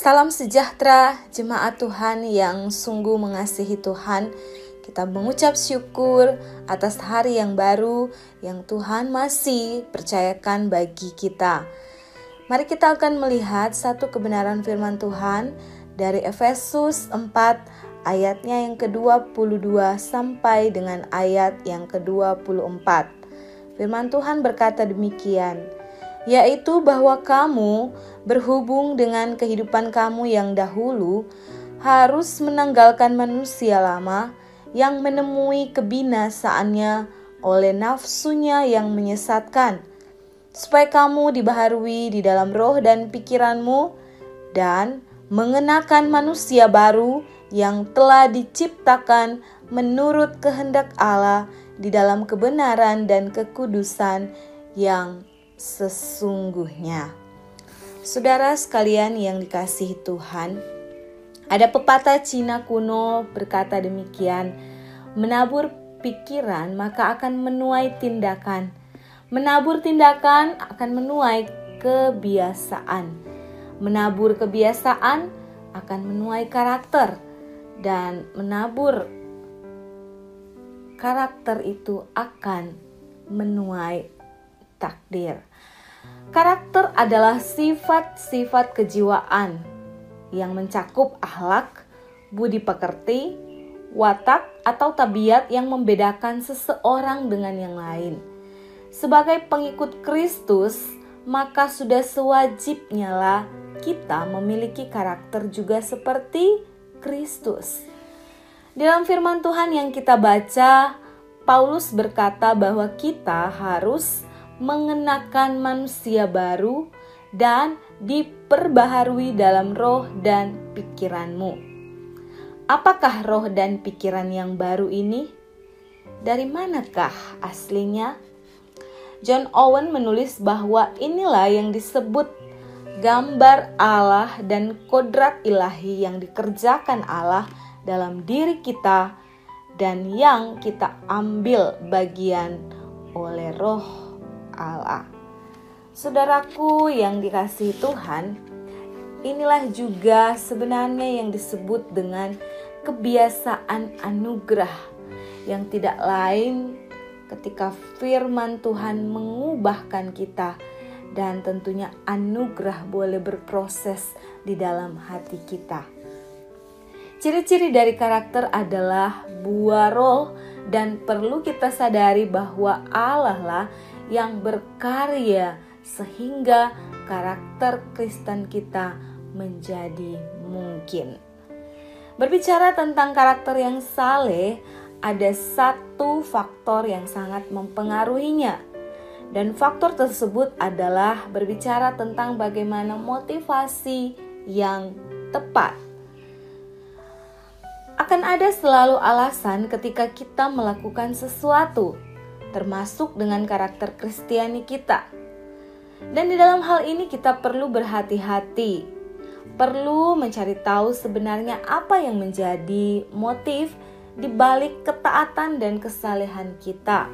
Salam sejahtera jemaat Tuhan yang sungguh mengasihi Tuhan. Kita mengucap syukur atas hari yang baru yang Tuhan masih percayakan bagi kita. Mari kita akan melihat satu kebenaran firman Tuhan dari Efesus 4 ayatnya yang ke-22 sampai dengan ayat yang ke-24. Firman Tuhan berkata demikian, yaitu bahwa kamu berhubung dengan kehidupan kamu yang dahulu, harus menanggalkan manusia lama yang menemui kebinasaannya oleh nafsunya yang menyesatkan, supaya kamu dibaharui di dalam roh dan pikiranmu, dan mengenakan manusia baru yang telah diciptakan menurut kehendak Allah di dalam kebenaran dan kekudusan yang sesungguhnya. Saudara sekalian yang dikasihi Tuhan, ada pepatah Cina kuno berkata demikian, menabur pikiran maka akan menuai tindakan. Menabur tindakan akan menuai kebiasaan. Menabur kebiasaan akan menuai karakter dan menabur karakter itu akan menuai takdir. Karakter adalah sifat-sifat kejiwaan yang mencakup akhlak, budi pekerti, watak, atau tabiat yang membedakan seseorang dengan yang lain. Sebagai pengikut Kristus, maka sudah sewajibnya lah kita memiliki karakter juga seperti Kristus. Dalam firman Tuhan yang kita baca, Paulus berkata bahwa kita harus mengenakan manusia baru dan diperbaharui dalam roh dan pikiranmu. Apakah roh dan pikiran yang baru ini? Dari manakah aslinya? John Owen menulis bahwa inilah yang disebut gambar Allah dan kodrat ilahi yang dikerjakan Allah dalam diri kita dan yang kita ambil bagian oleh roh Allah. Saudaraku yang dikasihi Tuhan, inilah juga sebenarnya yang disebut dengan kebiasaan anugerah yang tidak lain ketika firman Tuhan mengubahkan kita dan tentunya anugerah boleh berproses di dalam hati kita. Ciri-ciri dari karakter adalah buah roh dan perlu kita sadari bahwa Allah lah yang berkarya sehingga karakter Kristen kita menjadi mungkin. Berbicara tentang karakter yang saleh, ada satu faktor yang sangat mempengaruhinya. Dan faktor tersebut adalah berbicara tentang bagaimana motivasi yang tepat. Akan ada selalu alasan ketika kita melakukan sesuatu, termasuk dengan karakter Kristiani kita. Dan di dalam hal ini kita perlu berhati-hati, perlu mencari tahu sebenarnya apa yang menjadi motif di balik ketaatan dan kesalehan kita.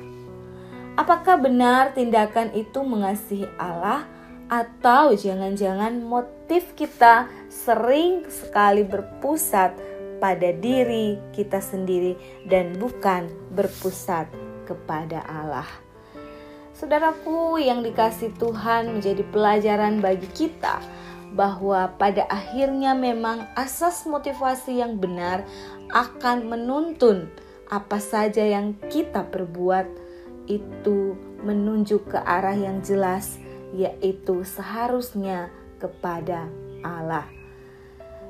Apakah benar tindakan itu mengasihi Allah atau jangan-jangan motif kita sering sekali berpusat pada diri kita sendiri dan bukan berpusat kepada Allah. Saudaraku yang dikasih Tuhan menjadi pelajaran bagi kita bahwa pada akhirnya memang asas motivasi yang benar akan menuntun apa saja yang kita perbuat itu menunjuk ke arah yang jelas yaitu seharusnya kepada Allah.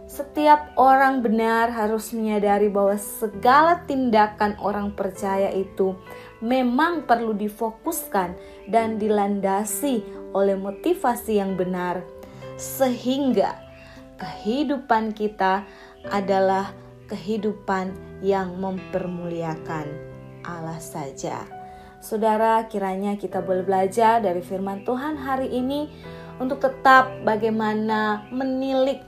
Setiap orang benar harus menyadari bahwa segala tindakan orang percaya itu memang perlu difokuskan dan dilandasi oleh motivasi yang benar, sehingga kehidupan kita adalah kehidupan yang mempermuliakan Allah saja. Saudara, kiranya kita boleh belajar dari firman Tuhan hari ini untuk tetap bagaimana menilik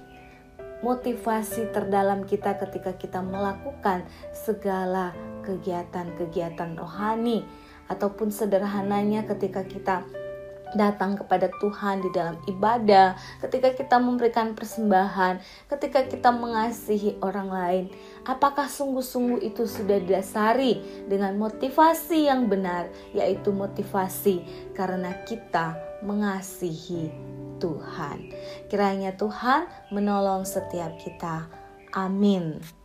motivasi terdalam kita ketika kita melakukan segala kegiatan-kegiatan rohani ataupun sederhananya ketika kita datang kepada Tuhan di dalam ibadah, ketika kita memberikan persembahan, ketika kita mengasihi orang lain, apakah sungguh-sungguh itu sudah didasari dengan motivasi yang benar, yaitu motivasi karena kita mengasihi Tuhan. Kiranya Tuhan menolong setiap kita. Amin.